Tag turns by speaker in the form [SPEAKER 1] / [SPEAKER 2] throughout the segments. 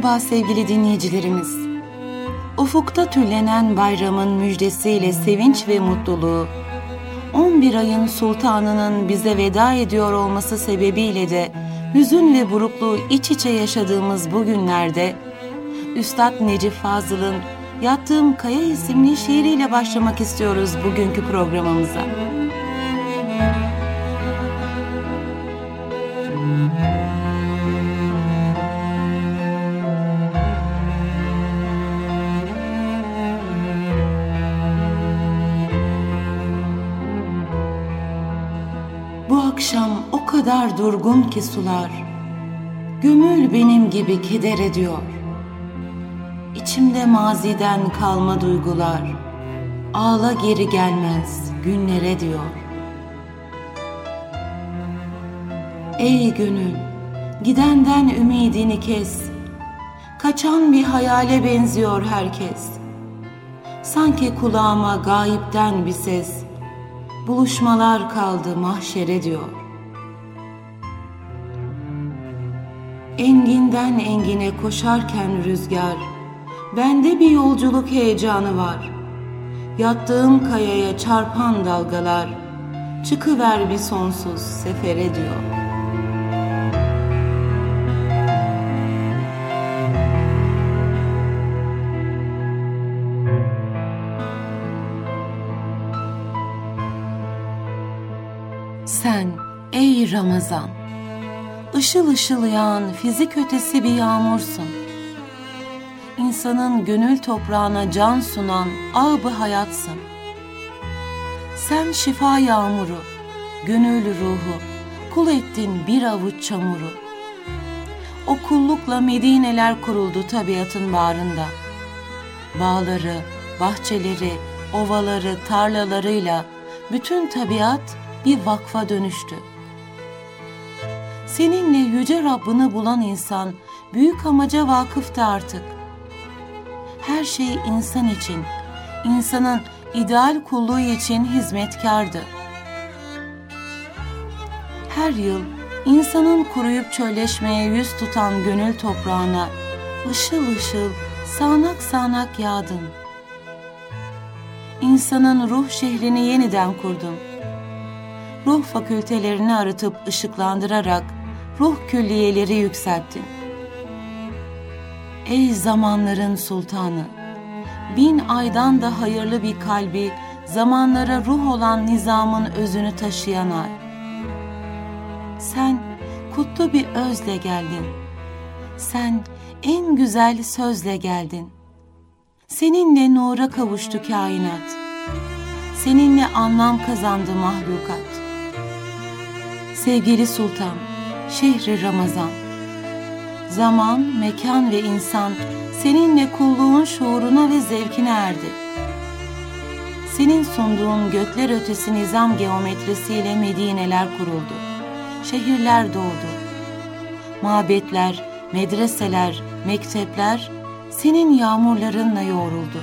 [SPEAKER 1] Merhaba sevgili dinleyicilerimiz. Ufukta tüllenen bayramın müjdesiyle sevinç ve mutluluğu, 11 ayın sultanının bize veda ediyor olması sebebiyle de hüzün ve burukluğu iç içe yaşadığımız bu günlerde, Üstad Necip Fazıl'ın Yattığım Kaya isimli şiiriyle başlamak istiyoruz bugünkü programımıza. Durgun ki sular, Gümül benim gibi keder ediyor. İçimde maziden kalma duygular, Ağla geri gelmez günlere diyor. Ey gönül, gidenden ümidini kes, Kaçan bir hayale benziyor herkes. Sanki kulağıma gayipten bir ses, buluşmalar kaldı mahşere diyor. Enginden engine koşarken rüzgar, bende bir yolculuk heyecanı var. Yattığım kayaya çarpan dalgalar, çıkıver bir sonsuz sefere diyor. Sen ey Ramazan, ışıl ışıl yağan fizik ötesi bir yağmursun. İnsanın gönül toprağına can sunan ağabey hayatsın. Sen şifa yağmuru, gönül ruhu, kul ettin bir avuç çamuru. O kullukla medineler kuruldu tabiatın bağrında. Bağları, bahçeleri, ovaları, tarlalarıyla bütün tabiat bir vakfa dönüştü. Seninle yüce Rabbini bulan insan büyük amaca vakıftı artık. Her şey insan için, insanın ideal kulluğu için hizmetkardı. Her yıl insanın kuruyup çölleşmeye yüz tutan gönül toprağına ışıl ışıl, sağanak sağanak yağdın. İnsanın ruh şehrini yeniden kurdun.'' ruh fakültelerini arıtıp ışıklandırarak ruh külliyeleri yükselttin. Ey zamanların sultanı! Bin aydan da hayırlı bir kalbi, zamanlara ruh olan nizamın özünü taşıyan ay. Sen kutlu bir özle geldin. Sen en güzel sözle geldin. Seninle nura kavuştu kainat. Seninle anlam kazandı mahlukat sevgili sultan, şehri Ramazan. Zaman, mekan ve insan seninle kulluğun şuuruna ve zevkine erdi. Senin sunduğun gökler ötesi nizam geometrisiyle medineler kuruldu. Şehirler doğdu. Mabetler, medreseler, mektepler senin yağmurlarınla yoğruldu.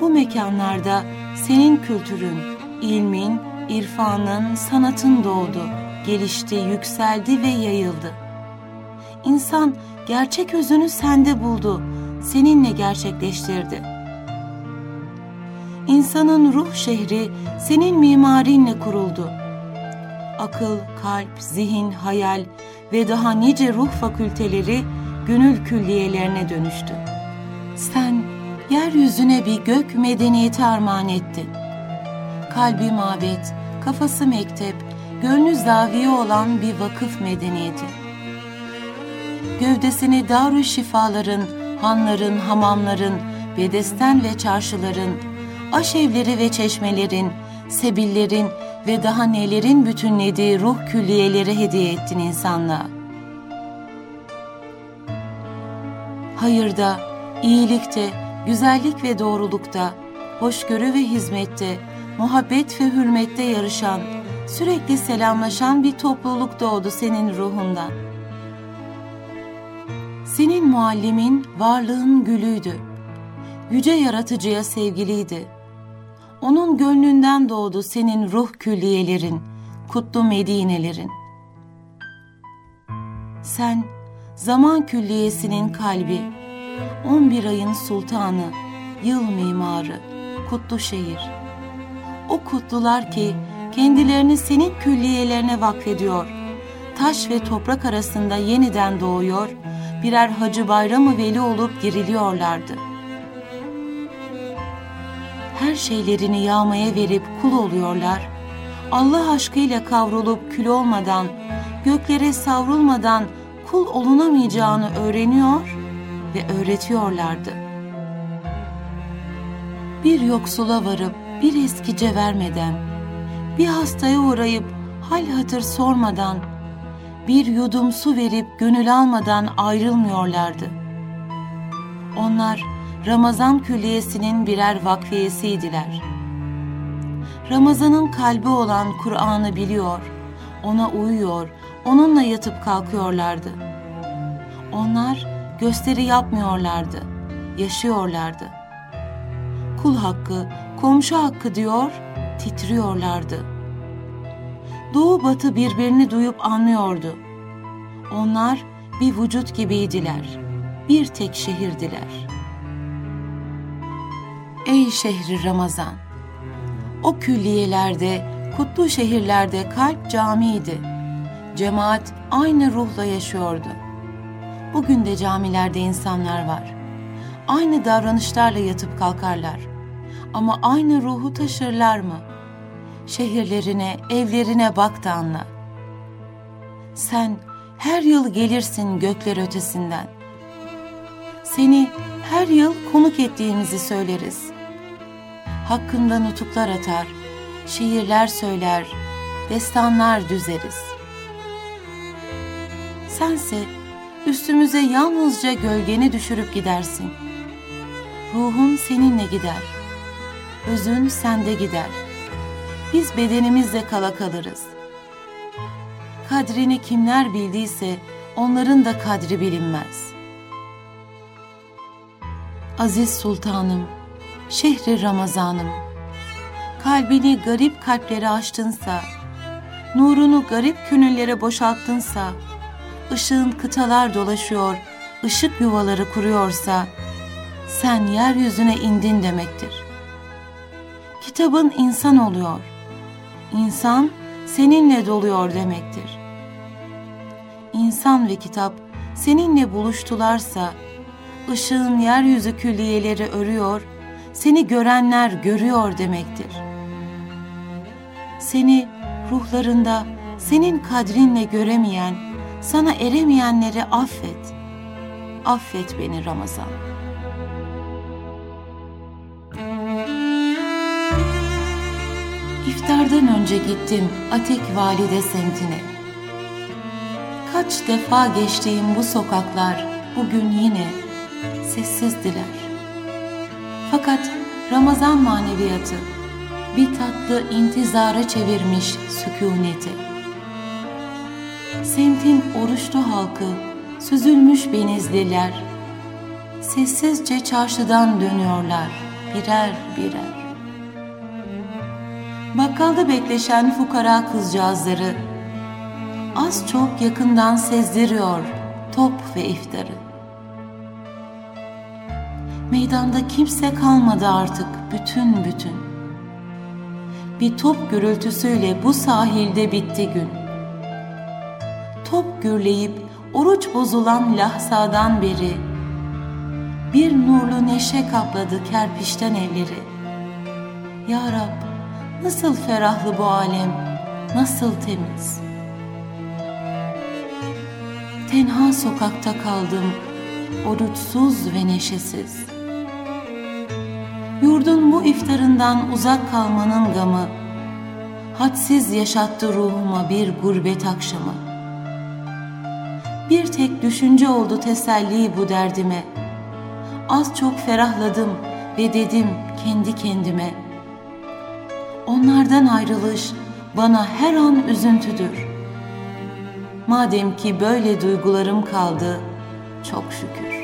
[SPEAKER 1] Bu mekanlarda senin kültürün, ilmin, irfanın, sanatın doğdu, gelişti, yükseldi ve yayıldı. İnsan gerçek özünü sende buldu, seninle gerçekleştirdi. İnsanın ruh şehri senin mimarinle kuruldu. Akıl, kalp, zihin, hayal ve daha nice ruh fakülteleri gönül külliyelerine dönüştü. Sen yeryüzüne bir gök medeniyeti armağan ettin.'' kalbi mabet, kafası mektep, gönlü zaviye olan bir vakıf medeniyeti. Gövdesini darü şifaların, hanların, hamamların, bedesten ve çarşıların, aşevleri ve çeşmelerin, sebillerin ve daha nelerin bütünlediği ruh külliyeleri hediye ettin insanlığa. Hayırda, iyilikte, güzellik ve doğrulukta, hoşgörü ve hizmette, muhabbet ve hürmette yarışan, sürekli selamlaşan bir topluluk doğdu senin ruhundan. Senin muallimin varlığın gülüydü. Yüce yaratıcıya sevgiliydi. Onun gönlünden doğdu senin ruh külliyelerin, kutlu medinelerin. Sen zaman külliyesinin kalbi, 11 ayın sultanı, yıl mimarı, kutlu şehir. O kutlular ki kendilerini senin külliyelerine vakfediyor, taş ve toprak arasında yeniden doğuyor, birer hacı bayramı veli olup diriliyorlardı. Her şeylerini yağmaya verip kul oluyorlar, Allah aşkıyla kavrulup kül olmadan, göklere savrulmadan kul olunamayacağını öğreniyor ve öğretiyorlardı. Bir yoksula varıp bir eskice vermeden, bir hastaya uğrayıp hal hatır sormadan, bir yudum su verip gönül almadan ayrılmıyorlardı. Onlar Ramazan külliyesinin birer vakfiyesiydiler. Ramazan'ın kalbi olan Kur'an'ı biliyor, ona uyuyor, onunla yatıp kalkıyorlardı. Onlar gösteri yapmıyorlardı, yaşıyorlardı. Kul hakkı, komşu hakkı diyor, titriyorlardı. Doğu batı birbirini duyup anlıyordu. Onlar bir vücut gibiydiler, bir tek şehirdiler. Ey şehri Ramazan! O külliyelerde, kutlu şehirlerde kalp camiydi. Cemaat aynı ruhla yaşıyordu. Bugün de camilerde insanlar var. Aynı davranışlarla yatıp kalkarlar. Ama aynı ruhu taşırlar mı? Şehirlerine, evlerine bak da anla. Sen her yıl gelirsin gökler ötesinden. Seni her yıl konuk ettiğimizi söyleriz. Hakkında nutuklar atar, şiirler söyler, destanlar düzeriz. Sense üstümüze yalnızca gölgeni düşürüp gidersin. Ruhun seninle gider, özün sende gider. Biz bedenimizle kala kalırız. Kadrini kimler bildiyse onların da kadri bilinmez. Aziz Sultanım, şehri Ramazanım, kalbini garip kalplere açtınsa, nurunu garip könüllere boşalttınsa, ışığın kıtalar dolaşıyor, ışık yuvaları kuruyorsa, sen yeryüzüne indin demektir. Kitabın insan oluyor. İnsan seninle doluyor demektir. İnsan ve kitap seninle buluştularsa, ışığın yeryüzü külliyeleri örüyor, seni görenler görüyor demektir. Seni ruhlarında senin kadrinle göremeyen, sana eremeyenleri affet. Affet beni Ramazan. İftardan önce gittim Atik Valide semtine. Kaç defa geçtiğim bu sokaklar bugün yine sessizdiler. Fakat Ramazan maneviyatı bir tatlı intizara çevirmiş sükuneti. Semtin oruçlu halkı, süzülmüş benizliler, sessizce çarşıdan dönüyorlar birer birer. Bakkalda bekleşen fukara kızcağızları az çok yakından sezdiriyor top ve iftarı. Meydanda kimse kalmadı artık bütün bütün. Bir top gürültüsüyle bu sahilde bitti gün. Top gürleyip oruç bozulan lahzadan beri bir nurlu neşe kapladı kerpiçten evleri. Ya Rab nasıl ferahlı bu alem, nasıl temiz. Tenha sokakta kaldım, oruçsuz ve neşesiz. Yurdun bu iftarından uzak kalmanın gamı, hadsiz yaşattı ruhuma bir gurbet akşamı. Bir tek düşünce oldu teselli bu derdime. Az çok ferahladım ve dedim kendi kendime. Onlardan ayrılış bana her an üzüntüdür. Madem ki böyle duygularım kaldı, çok şükür.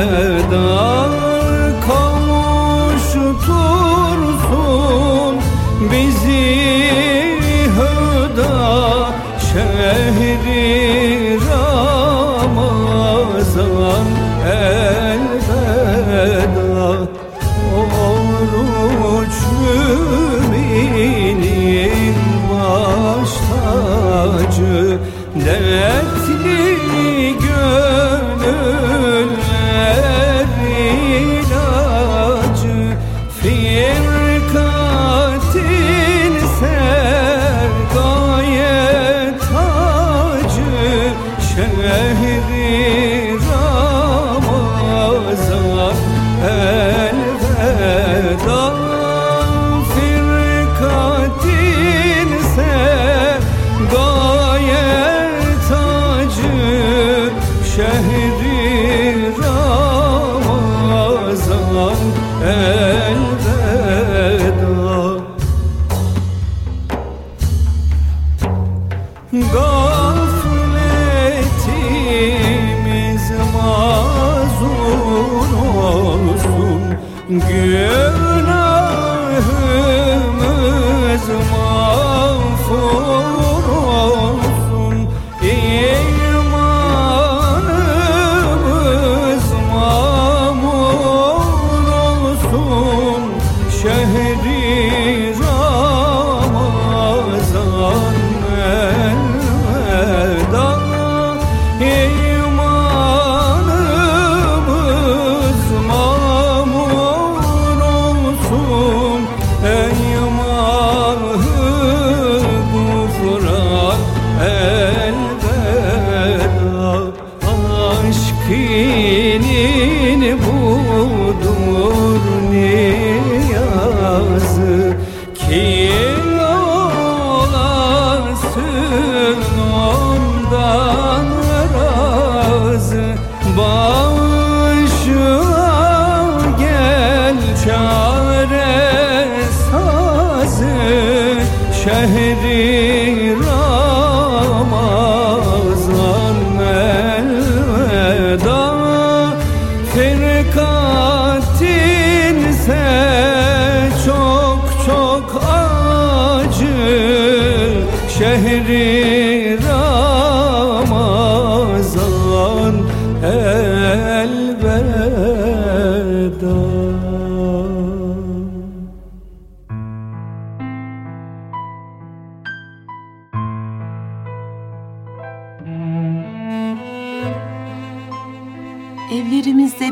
[SPEAKER 2] sevda.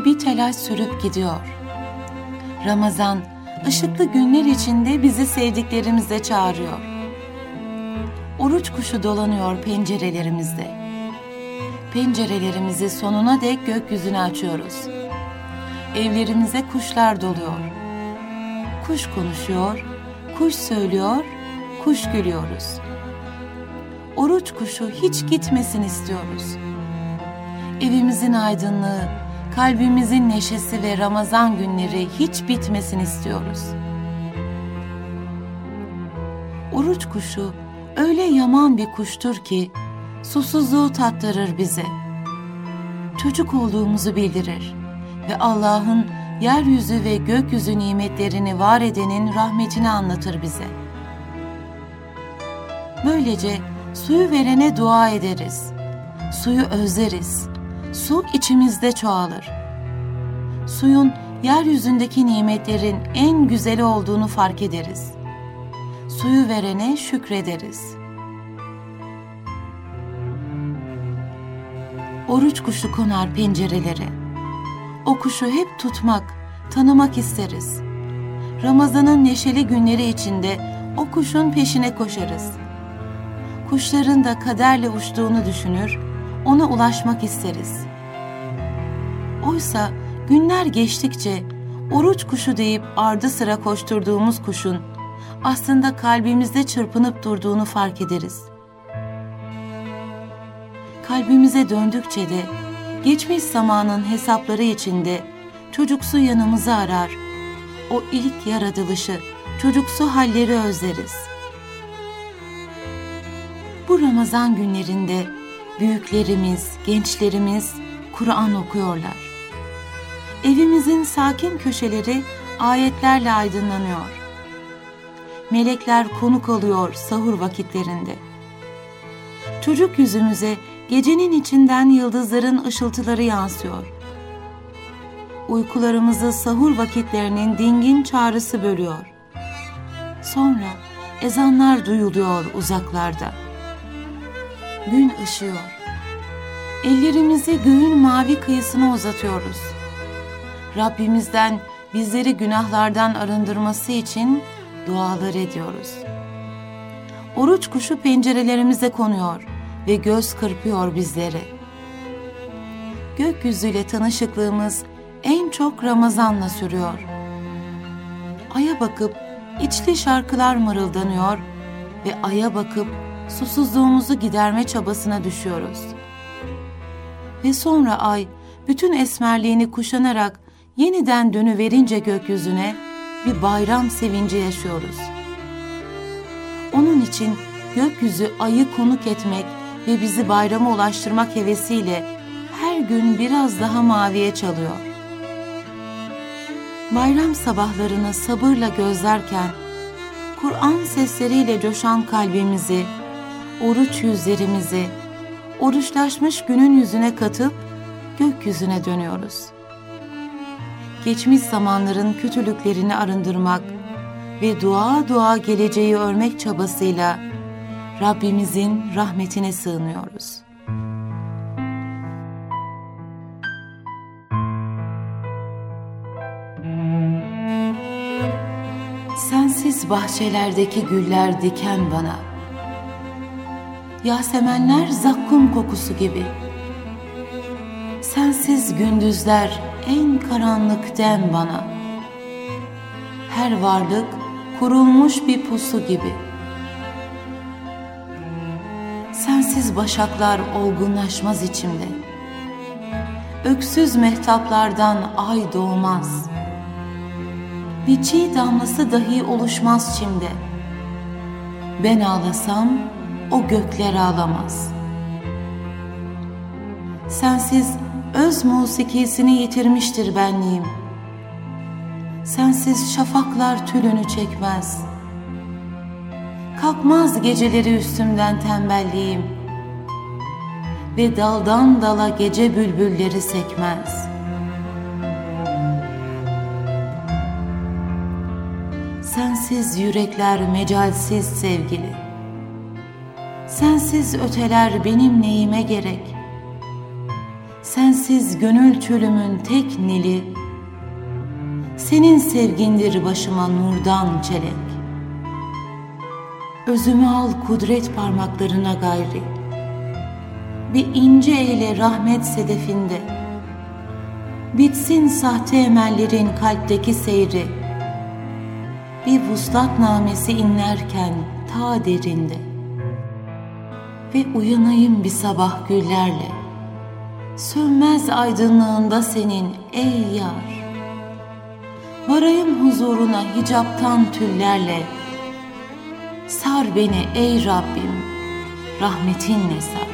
[SPEAKER 2] Bir telaş sürüp gidiyor. Ramazan, ışıklı günler içinde bizi sevdiklerimize çağırıyor. Oruç kuşu dolanıyor pencerelerimizde. Pencerelerimizi sonuna dek gökyüzüne açıyoruz. Evlerimize kuşlar doluyor. Kuş konuşuyor, kuş söylüyor, kuş gülüyoruz. Oruç kuşu hiç gitmesin istiyoruz.'' evimizin aydınlığı, kalbimizin neşesi ve Ramazan günleri hiç bitmesin istiyoruz. Oruç kuşu öyle yaman bir kuştur ki susuzluğu tattırır bize. Çocuk olduğumuzu bildirir ve Allah'ın yeryüzü ve gökyüzü nimetlerini var edenin rahmetini anlatır bize. Böylece suyu verene dua ederiz. Suyu özleriz su içimizde çoğalır. Suyun yeryüzündeki nimetlerin en güzeli olduğunu fark ederiz. Suyu verene şükrederiz. Oruç kuşu konar pencerelere. O kuşu hep tutmak, tanımak isteriz. Ramazanın neşeli günleri içinde o kuşun peşine koşarız. Kuşların da kaderle uçtuğunu düşünür, ona ulaşmak isteriz. Oysa günler geçtikçe oruç kuşu deyip ardı sıra koşturduğumuz kuşun aslında kalbimizde çırpınıp durduğunu fark ederiz. Kalbimize döndükçe de geçmiş zamanın hesapları içinde çocuksu yanımızı arar, o ilk yaratılışı, çocuksu halleri özleriz. Bu Ramazan günlerinde büyüklerimiz, gençlerimiz
[SPEAKER 1] Kur'an okuyorlar. Evimizin sakin köşeleri ayetlerle aydınlanıyor. Melekler konuk alıyor sahur vakitlerinde. Çocuk yüzümüze gecenin içinden yıldızların ışıltıları yansıyor. Uykularımızı sahur vakitlerinin dingin çağrısı bölüyor. Sonra ezanlar duyuluyor uzaklarda. Gün ışıyor. Ellerimizi göğün mavi kıyısına uzatıyoruz. Rabbimizden bizleri günahlardan arındırması için dualar ediyoruz. Oruç kuşu pencerelerimize konuyor ve göz kırpıyor bizleri. Gökyüzüyle tanışıklığımız en çok Ramazan'la sürüyor. Aya bakıp içli şarkılar mırıldanıyor ve aya bakıp susuzluğumuzu giderme çabasına düşüyoruz. Ve sonra ay bütün esmerliğini kuşanarak yeniden dönüverince gökyüzüne bir bayram sevinci yaşıyoruz. Onun için gökyüzü ayı konuk etmek ve bizi bayrama ulaştırmak hevesiyle her gün biraz daha maviye çalıyor. Bayram sabahlarını sabırla gözlerken, Kur'an sesleriyle coşan kalbimizi, oruç yüzlerimizi, oruçlaşmış günün yüzüne katıp gökyüzüne dönüyoruz.'' geçmiş zamanların kötülüklerini arındırmak ve dua dua geleceği örmek çabasıyla Rabbimizin rahmetine sığınıyoruz. Sensiz bahçelerdeki güller diken bana. Yasemenler zakkum kokusu gibi. Sensiz gündüzler en karanlık dem bana. Her varlık kurulmuş bir pusu gibi. Sensiz başaklar olgunlaşmaz içimde. Öksüz mehtaplardan ay doğmaz. Bir çiğ damlası dahi oluşmaz çimde. Ben ağlasam o gökler ağlamaz. Sensiz öz musikisini yitirmiştir benliğim. Sensiz şafaklar tülünü çekmez. Kalkmaz geceleri üstümden tembelliğim. Ve daldan dala gece bülbülleri sekmez. Sensiz yürekler mecalsiz sevgili. Sensiz öteler benim neyime gerek.'' sensiz gönül çölümün tek nili, senin sevgindir başıma nurdan çelek. Özümü al kudret parmaklarına gayri, bir ince eyle rahmet sedefinde, bitsin sahte emellerin kalpteki seyri, bir vuslat namesi inlerken ta derinde ve uyanayım bir sabah güllerle. Sönmez aydınlığında senin ey yar. Varayım huzuruna hicaptan tüllerle. Sar beni ey Rabbim rahmetinle sar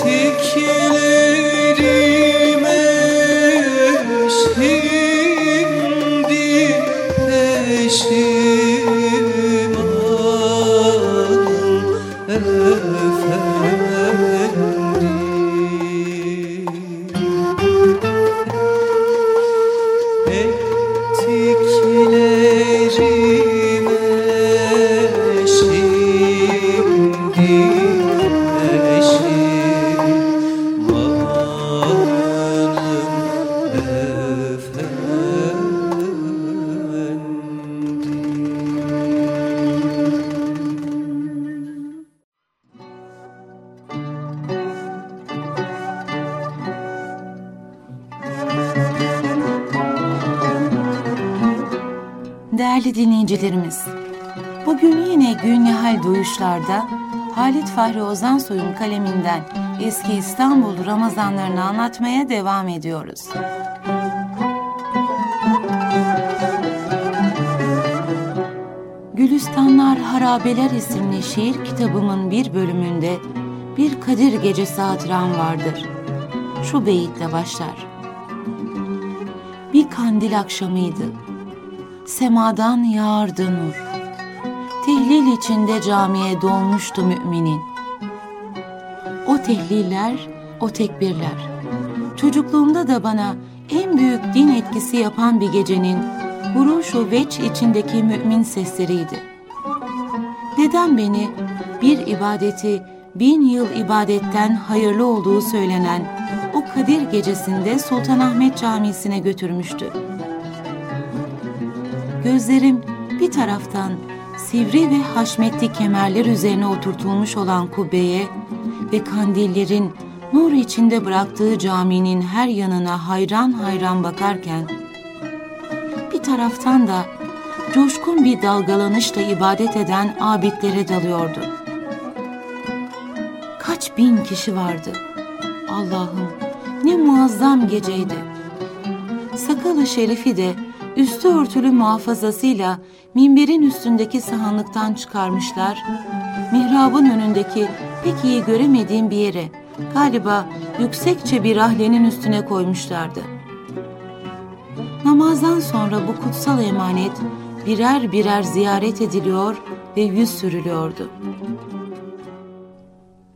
[SPEAKER 1] particular Ozansoy'un kaleminden eski İstanbul Ramazanlarını anlatmaya devam ediyoruz. Gülistanlar Harabeler isimli şiir kitabımın bir bölümünde bir Kadir Gecesi hatıram vardır. Şu beyitle başlar. Bir kandil akşamıydı. Semadan yağardı nur. Tehlil içinde camiye dolmuştu müminin. Tehliller, o tekbirler. Çocukluğumda da bana en büyük din etkisi yapan bir gecenin huruşu veç içindeki mümin sesleriydi. Dedem beni bir ibadeti bin yıl ibadetten hayırlı olduğu söylenen o Kadir gecesinde Sultanahmet Camisi'ne götürmüştü. Gözlerim bir taraftan sivri ve haşmetli kemerler üzerine oturtulmuş olan kubbeye ve kandillerin nur içinde bıraktığı caminin her yanına hayran hayran bakarken, bir taraftan da coşkun bir dalgalanışla ibadet eden abidlere dalıyordu. Kaç bin kişi vardı. Allah'ım ne muazzam geceydi. Sakalı şerifi de üstü örtülü muhafazasıyla minberin üstündeki sahanlıktan çıkarmışlar, mihrabın önündeki pek iyi göremediğim bir yere, galiba yüksekçe bir rahlenin üstüne koymuşlardı. Namazdan sonra bu kutsal emanet birer birer ziyaret ediliyor ve yüz sürülüyordu.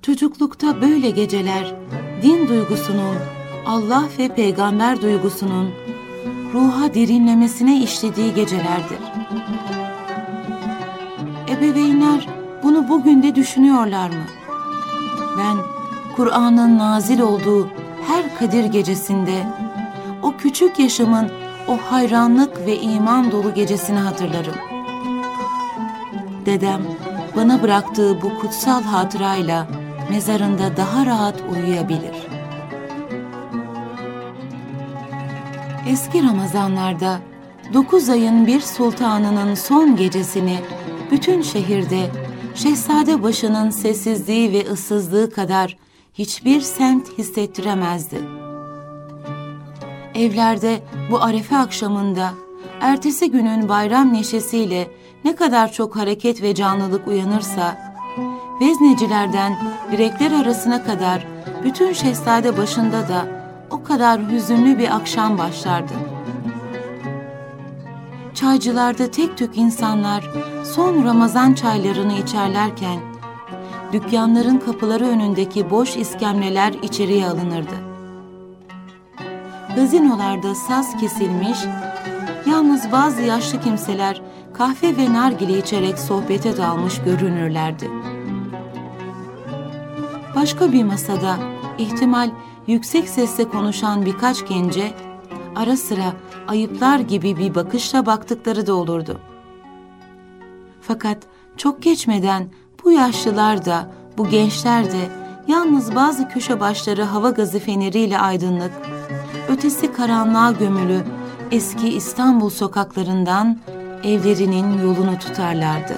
[SPEAKER 1] Çocuklukta böyle geceler din duygusunun, Allah ve peygamber duygusunun ruha derinlemesine işlediği gecelerdir. Ebeveynler bunu bugün de düşünüyorlar mı? Ben Kur'an'ın nazil olduğu her Kadir gecesinde o küçük yaşamın o hayranlık ve iman dolu gecesini hatırlarım. Dedem bana bıraktığı bu kutsal hatırayla mezarında daha rahat uyuyabilir. Eski Ramazanlarda dokuz ayın bir sultanının son gecesini bütün şehirde şehzade başının sessizliği ve ıssızlığı kadar hiçbir semt hissettiremezdi. Evlerde bu arefe akşamında ertesi günün bayram neşesiyle ne kadar çok hareket ve canlılık uyanırsa, veznecilerden direkler arasına kadar bütün şehzade başında da o kadar hüzünlü bir akşam başlardı. Çaycılarda tek tük insanlar son Ramazan çaylarını içerlerken, dükkanların kapıları önündeki boş iskemleler içeriye alınırdı. Gazinolarda saz kesilmiş, yalnız bazı yaşlı kimseler kahve ve nargile içerek sohbete dalmış görünürlerdi. Başka bir masada ihtimal yüksek sesle konuşan birkaç gence ara sıra ayıplar gibi bir bakışla baktıkları da olurdu. Fakat çok geçmeden bu yaşlılar da bu gençler de yalnız bazı köşe başları hava gazı feneriyle aydınlık, ötesi karanlığa gömülü eski İstanbul sokaklarından evlerinin yolunu tutarlardı.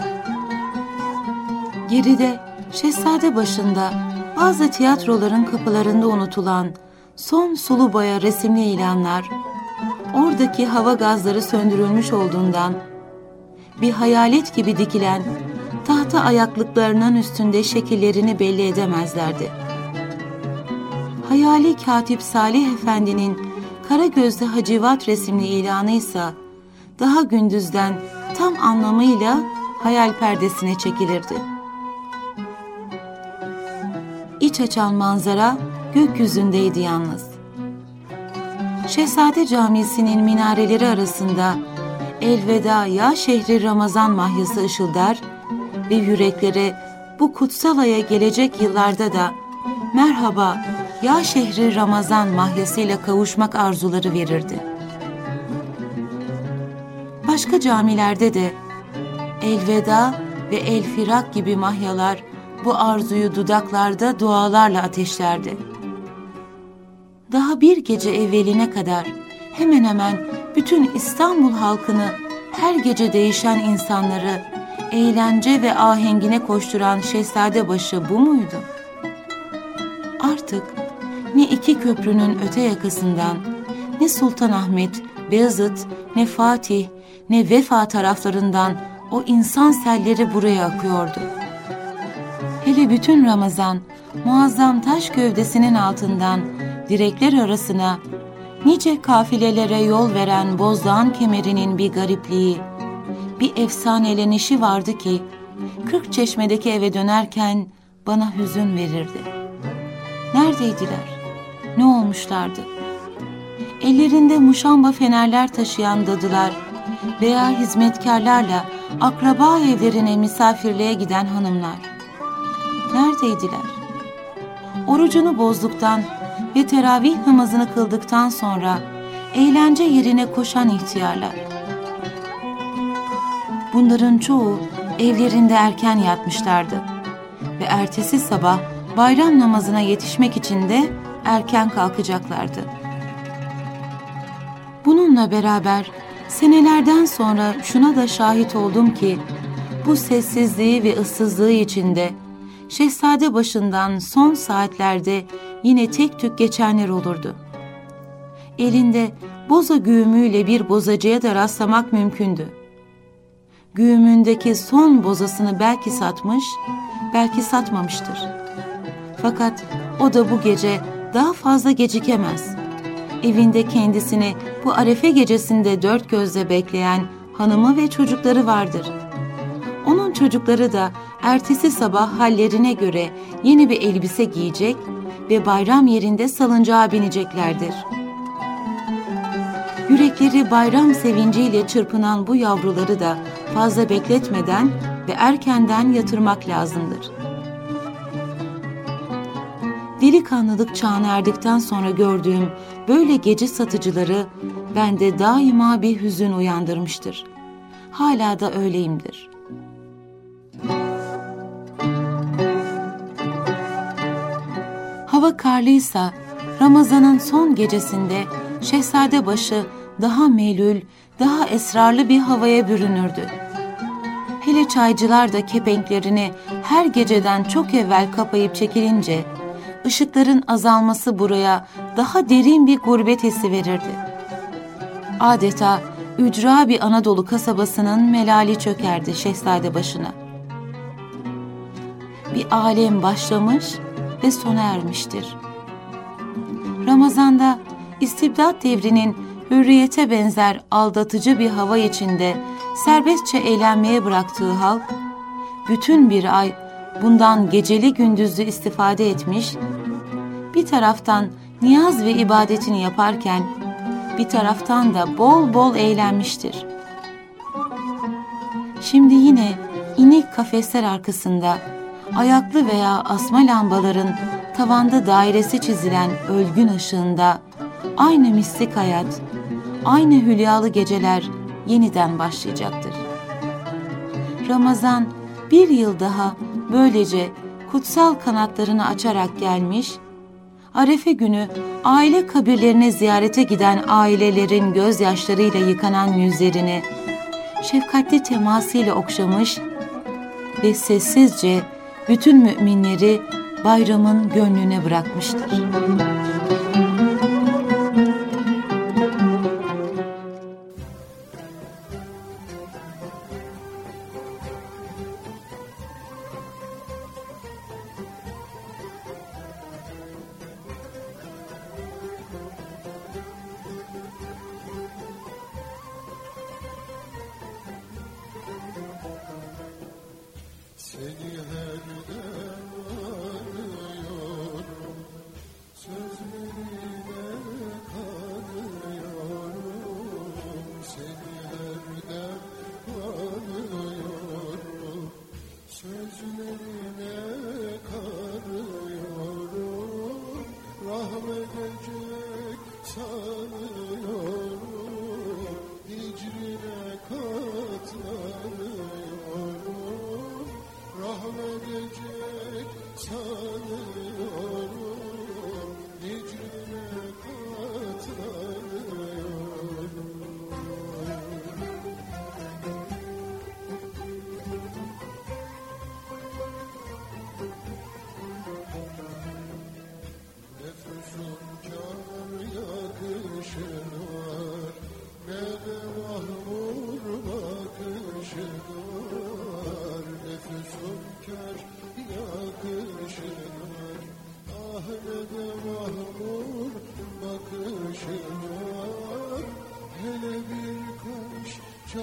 [SPEAKER 1] Geride Şehzade başında bazı tiyatroların kapılarında unutulan son sulu boya resimli ilanlar, oradaki hava gazları söndürülmüş olduğundan bir hayalet gibi dikilen tahta ayaklıklarının üstünde şekillerini belli edemezlerdi. Hayali Katip Salih Efendi'nin kara gözlü hacivat resimli ilanı ise daha gündüzden tam anlamıyla hayal perdesine çekilirdi. İç açan manzara gökyüzündeydi yalnız. Şehzade Camisi'nin minareleri arasında elveda ya şehri Ramazan mahyası ışıldar ve yüreklere bu kutsal aya gelecek yıllarda da merhaba ya şehri Ramazan mahyasıyla kavuşmak arzuları verirdi. Başka camilerde de elveda ve el firak gibi mahyalar bu arzuyu dudaklarda dualarla ateşlerdi. Daha bir gece evveline kadar hemen hemen bütün İstanbul halkını her gece değişen insanları eğlence ve ahengine koşturan Şehzadebaşı bu muydu? Artık ne iki köprünün öte yakasından, ne Sultanahmet, Beyazıt, ne Fatih, ne Vefa taraflarından o insan selleri buraya akıyordu. Hele bütün Ramazan, muazzam taş gövdesinin altından direkler arasına nice kafilelere yol veren bozdağın kemerinin bir garipliği, bir efsanelenişi vardı ki, kırk çeşmedeki eve dönerken bana hüzün verirdi. Neredeydiler? Ne olmuşlardı? Ellerinde muşamba fenerler taşıyan dadılar veya hizmetkarlarla akraba evlerine misafirliğe giden hanımlar. Neredeydiler? Orucunu bozduktan ve teravih namazını kıldıktan sonra eğlence yerine koşan ihtiyarlar. Bunların çoğu evlerinde erken yatmışlardı ve ertesi sabah bayram namazına yetişmek için de erken kalkacaklardı. Bununla beraber senelerden sonra şuna da şahit oldum ki bu sessizliği ve ıssızlığı içinde şehzade başından son saatlerde yine tek tük geçenler olurdu. Elinde boza güğümüyle bir bozacıya da rastlamak mümkündü. Güğümündeki son bozasını belki satmış, belki satmamıştır. Fakat o da bu gece daha fazla gecikemez. Evinde kendisini bu arefe gecesinde dört gözle bekleyen hanımı ve çocukları vardır. Onun çocukları da ertesi sabah hallerine göre yeni bir elbise giyecek ve bayram yerinde salıncağa bineceklerdir. Yürekleri bayram sevinciyle çırpınan bu yavruları da fazla bekletmeden ve erkenden yatırmak lazımdır. Delikanlılık çağına erdikten sonra gördüğüm böyle gece satıcıları bende daima bir hüzün uyandırmıştır. Hala da öyleyimdir. Hava karlıysa Ramazan'ın son gecesinde Şehzadebaşı daha melül, daha esrarlı bir havaya bürünürdü. Hele çaycılar da kepenklerini her geceden çok evvel kapayıp çekilince, ışıkların azalması buraya daha derin bir gurbet hissi verirdi. Adeta ücra bir Anadolu kasabasının melali çökerdi şehzade başına. Bir alem başlamış ve sona ermiştir. Ramazanda istibdat devrinin hürriyete benzer aldatıcı bir hava içinde serbestçe eğlenmeye bıraktığı halk, bütün bir ay bundan geceli gündüzlü istifade etmiş, bir taraftan niyaz ve ibadetini yaparken, bir taraftan da bol bol eğlenmiştir. Şimdi yine inik kafesler arkasında, ayaklı veya asma lambaların tavanda dairesi çizilen ölgün ışığında, aynı mistik hayat, aynı hülyalı geceler yeniden başlayacaktır. Ramazan bir yıl daha böylece kutsal kanatlarını açarak gelmiş, Arefe günü aile kabirlerine ziyarete giden ailelerin gözyaşlarıyla yıkanan yüzlerini şefkatli temasıyla okşamış ve sessizce bütün müminleri bayramın gönlüne bırakmıştır.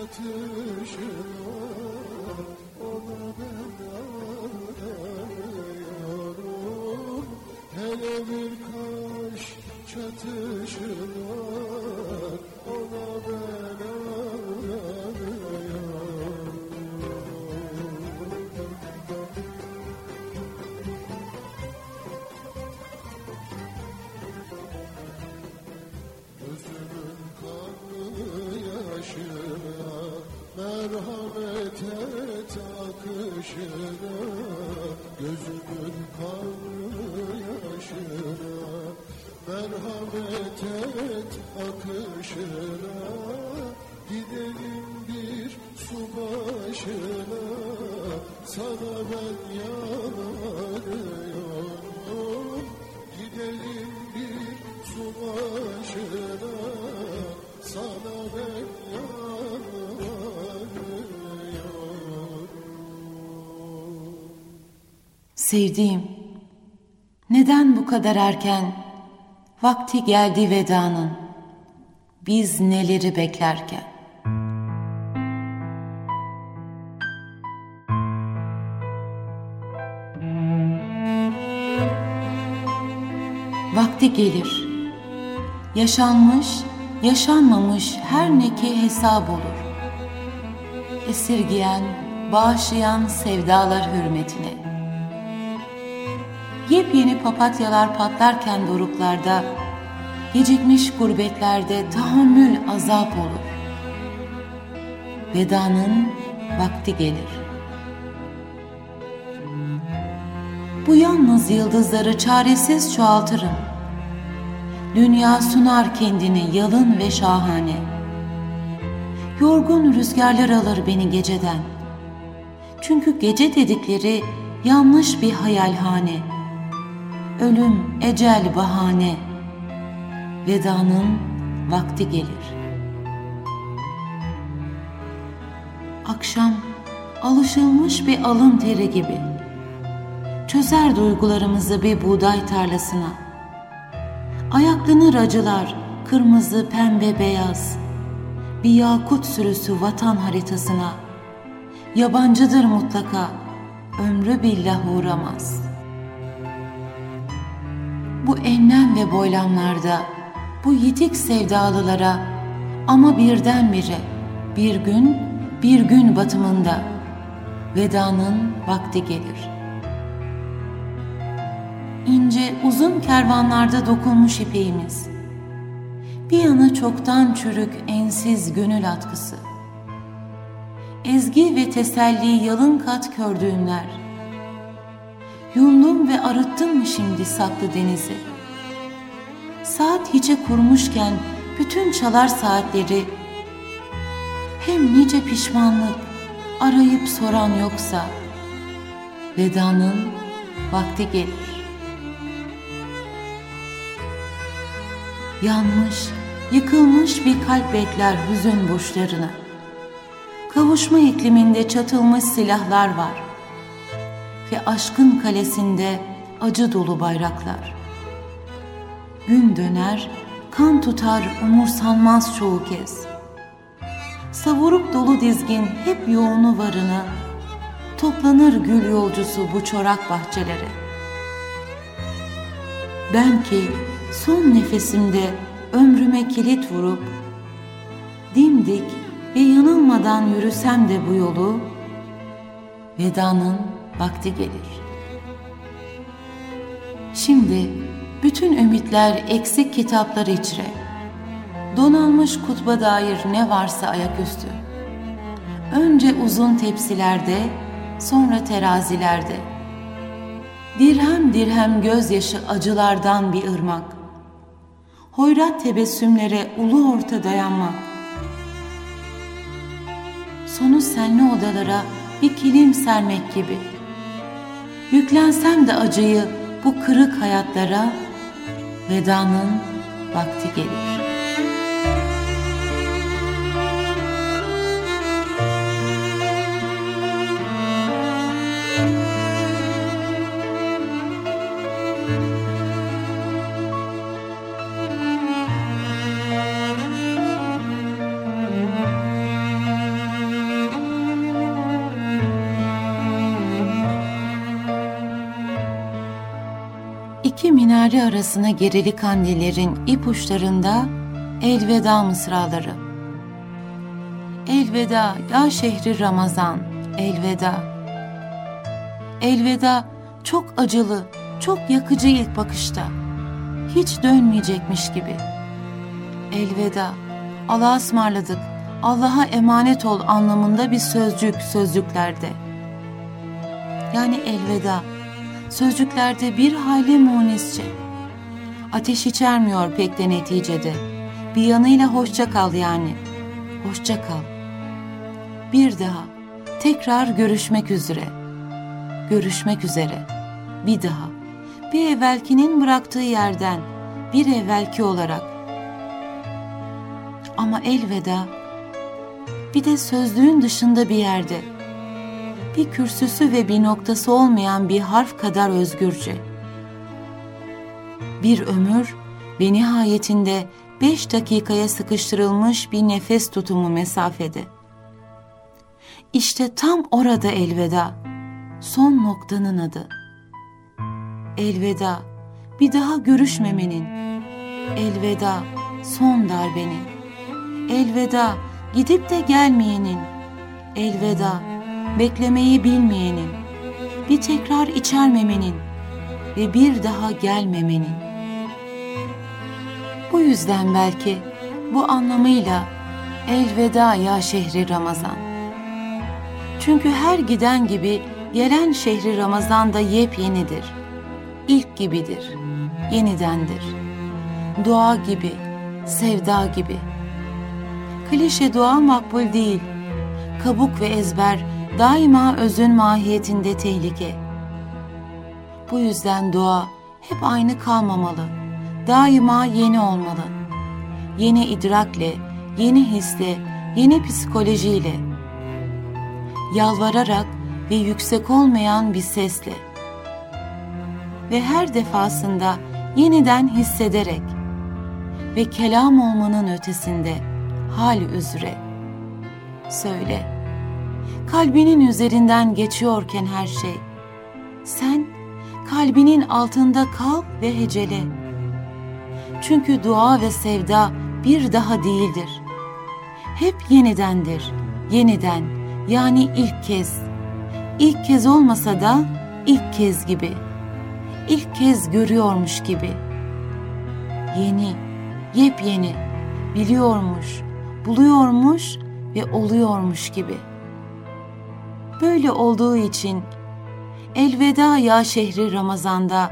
[SPEAKER 2] Çatışın
[SPEAKER 1] Sevdiğim, neden bu kadar erken? Vakti geldi vedanın. Biz neleri beklerken? vakti gelir. Yaşanmış, yaşanmamış her ne ki hesap olur. Esirgiyen, bağışlayan sevdalar hürmetine. Yepyeni papatyalar patlarken doruklarda, gecikmiş gurbetlerde tahammül azap olur. Vedanın vakti gelir. Bu yalnız yıldızları çaresiz çoğaltırım. Dünya sunar kendini yalın ve şahane. Yorgun rüzgarlar alır beni geceden. Çünkü gece dedikleri yanlış bir hayalhane. Ölüm, ecel bahane. Vedanın vakti gelir. Akşam alışılmış bir alın teri gibi çözer duygularımızı bir buğday tarlasına. Ayaklanır acılar kırmızı, pembe, beyaz. Bir yakut sürüsü vatan haritasına. Yabancıdır mutlaka, ömrü billah uğramaz. Bu enlem ve boylamlarda, bu yitik sevdalılara ama birdenbire, bir gün, bir gün batımında vedanın vakti gelir.'' ince uzun kervanlarda dokunmuş ipeğimiz. Bir yana çoktan çürük ensiz gönül atkısı. Ezgi ve teselli yalın kat kördüğümler. Yundum ve arıttım mı şimdi saklı denizi? Saat hiçe kurmuşken bütün çalar saatleri hem nice pişmanlık arayıp soran yoksa vedanın vakti gelir. Yanmış, yıkılmış bir kalp bekler hüzün burçlarını. Kavuşma ikliminde çatılmış silahlar var. Ve aşkın kalesinde acı dolu bayraklar. Gün döner, kan tutar umursanmaz çoğu kez. Savurup dolu dizgin hep yoğunu varını, toplanır gül yolcusu bu çorak bahçelere. Ben ki son nefesimde ömrüme kilit vurup dimdik ve yanılmadan yürüsem de bu yolu vedanın vakti gelir. Şimdi bütün ümitler eksik kitaplar içre. Donanmış kutba dair ne varsa ayaküstü. Önce uzun tepsilerde, sonra terazilerde. Dirhem dirhem gözyaşı acılardan bir ırmak hoyrat tebessümlere ulu orta dayanmak. Sonu senli odalara bir kilim sermek gibi. Yüklensem de acıyı bu kırık hayatlara vedanın vakti gelir. Arasına gerili kandillerin ipuçlarında elveda mısraları. Elveda ya şehri Ramazan, elveda. Elveda çok acılı, çok yakıcı ilk bakışta. Hiç dönmeyecekmiş gibi. Elveda, Allah'a ısmarladık, Allah'a emanet ol anlamında bir sözcük sözcüklerde. Yani elveda, sözcüklerde bir hayli munisçe. Ateş içermiyor pek de neticede. Bir yanıyla hoşça kal yani. Hoşça kal. Bir daha, tekrar görüşmek üzere. Görüşmek üzere. Bir daha. Bir evvelkinin bıraktığı yerden, bir evvelki olarak. Ama elveda, bir de sözlüğün dışında bir yerde.'' bir kürsüsü ve bir noktası olmayan bir harf kadar özgürce. Bir ömür ve nihayetinde beş dakikaya sıkıştırılmış bir nefes tutumu mesafede. İşte tam orada elveda, son noktanın adı. Elveda, bir daha görüşmemenin, elveda son darbenin, elveda gidip de gelmeyenin, elveda beklemeyi bilmeyenin, bir tekrar içermemenin ve bir daha gelmemenin. Bu yüzden belki bu anlamıyla elveda ya şehri Ramazan. Çünkü her giden gibi gelen şehri Ramazan da yepyenidir. İlk gibidir, yenidendir. Dua gibi, sevda gibi. Klişe dua makbul değil. Kabuk ve ezber daima özün mahiyetinde tehlike. Bu yüzden dua hep aynı kalmamalı. Daima yeni olmalı. Yeni idrakle, yeni hisle, yeni psikolojiyle. Yalvararak ve yüksek olmayan bir sesle. Ve her defasında yeniden hissederek ve kelam olmanın ötesinde hal üzere. Söyle, kalbinin üzerinden geçiyorken her şey, sen kalbinin altında kal ve hecele. Çünkü dua ve sevda bir daha değildir. Hep yenidendir, yeniden yani ilk kez. İlk kez olmasa da ilk kez gibi. İlk kez görüyormuş gibi. Yeni, yepyeni, biliyormuş, buluyormuş ve oluyormuş gibi. Böyle olduğu için elveda ya şehri Ramazan'da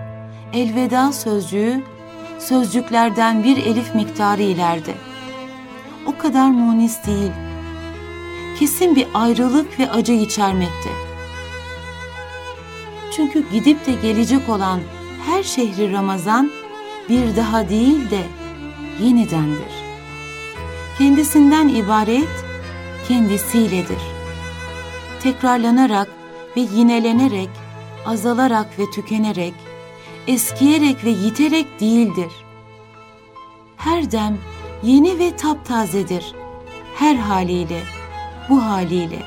[SPEAKER 1] elveda sözcüğü sözcüklerden bir elif miktarı ileride. O kadar munis değil. Kesin bir ayrılık ve acı içermekte. Çünkü gidip de gelecek olan her şehri Ramazan bir daha değil de yenidendir. Kendisinden ibaret kendisiyledir. Tekrarlanarak ve yinelenerek, azalarak ve tükenerek, eskiyerek ve yiterek değildir. Her dem yeni ve taptazedir. Her haliyle, bu haliyle.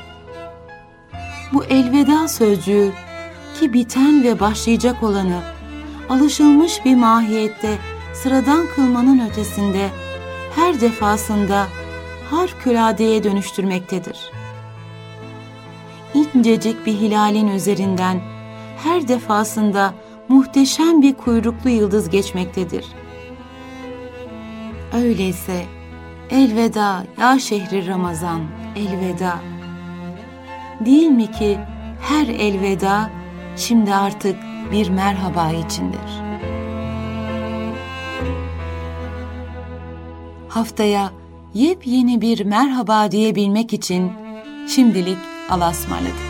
[SPEAKER 1] Bu elveda sözcüğü ki biten ve başlayacak olanı alışılmış bir mahiyette sıradan kılmanın ötesinde her defasında harikuladeye dönüştürmektedir. İncecik bir hilalin üzerinden her defasında muhteşem bir kuyruklu yıldız geçmektedir. Öyleyse elveda ya şehri Ramazan, elveda. Değil mi ki her elveda şimdi artık bir merhaba içindir. Haftaya yepyeni bir merhaba diyebilmek için şimdilik Allah'a ısmarladık.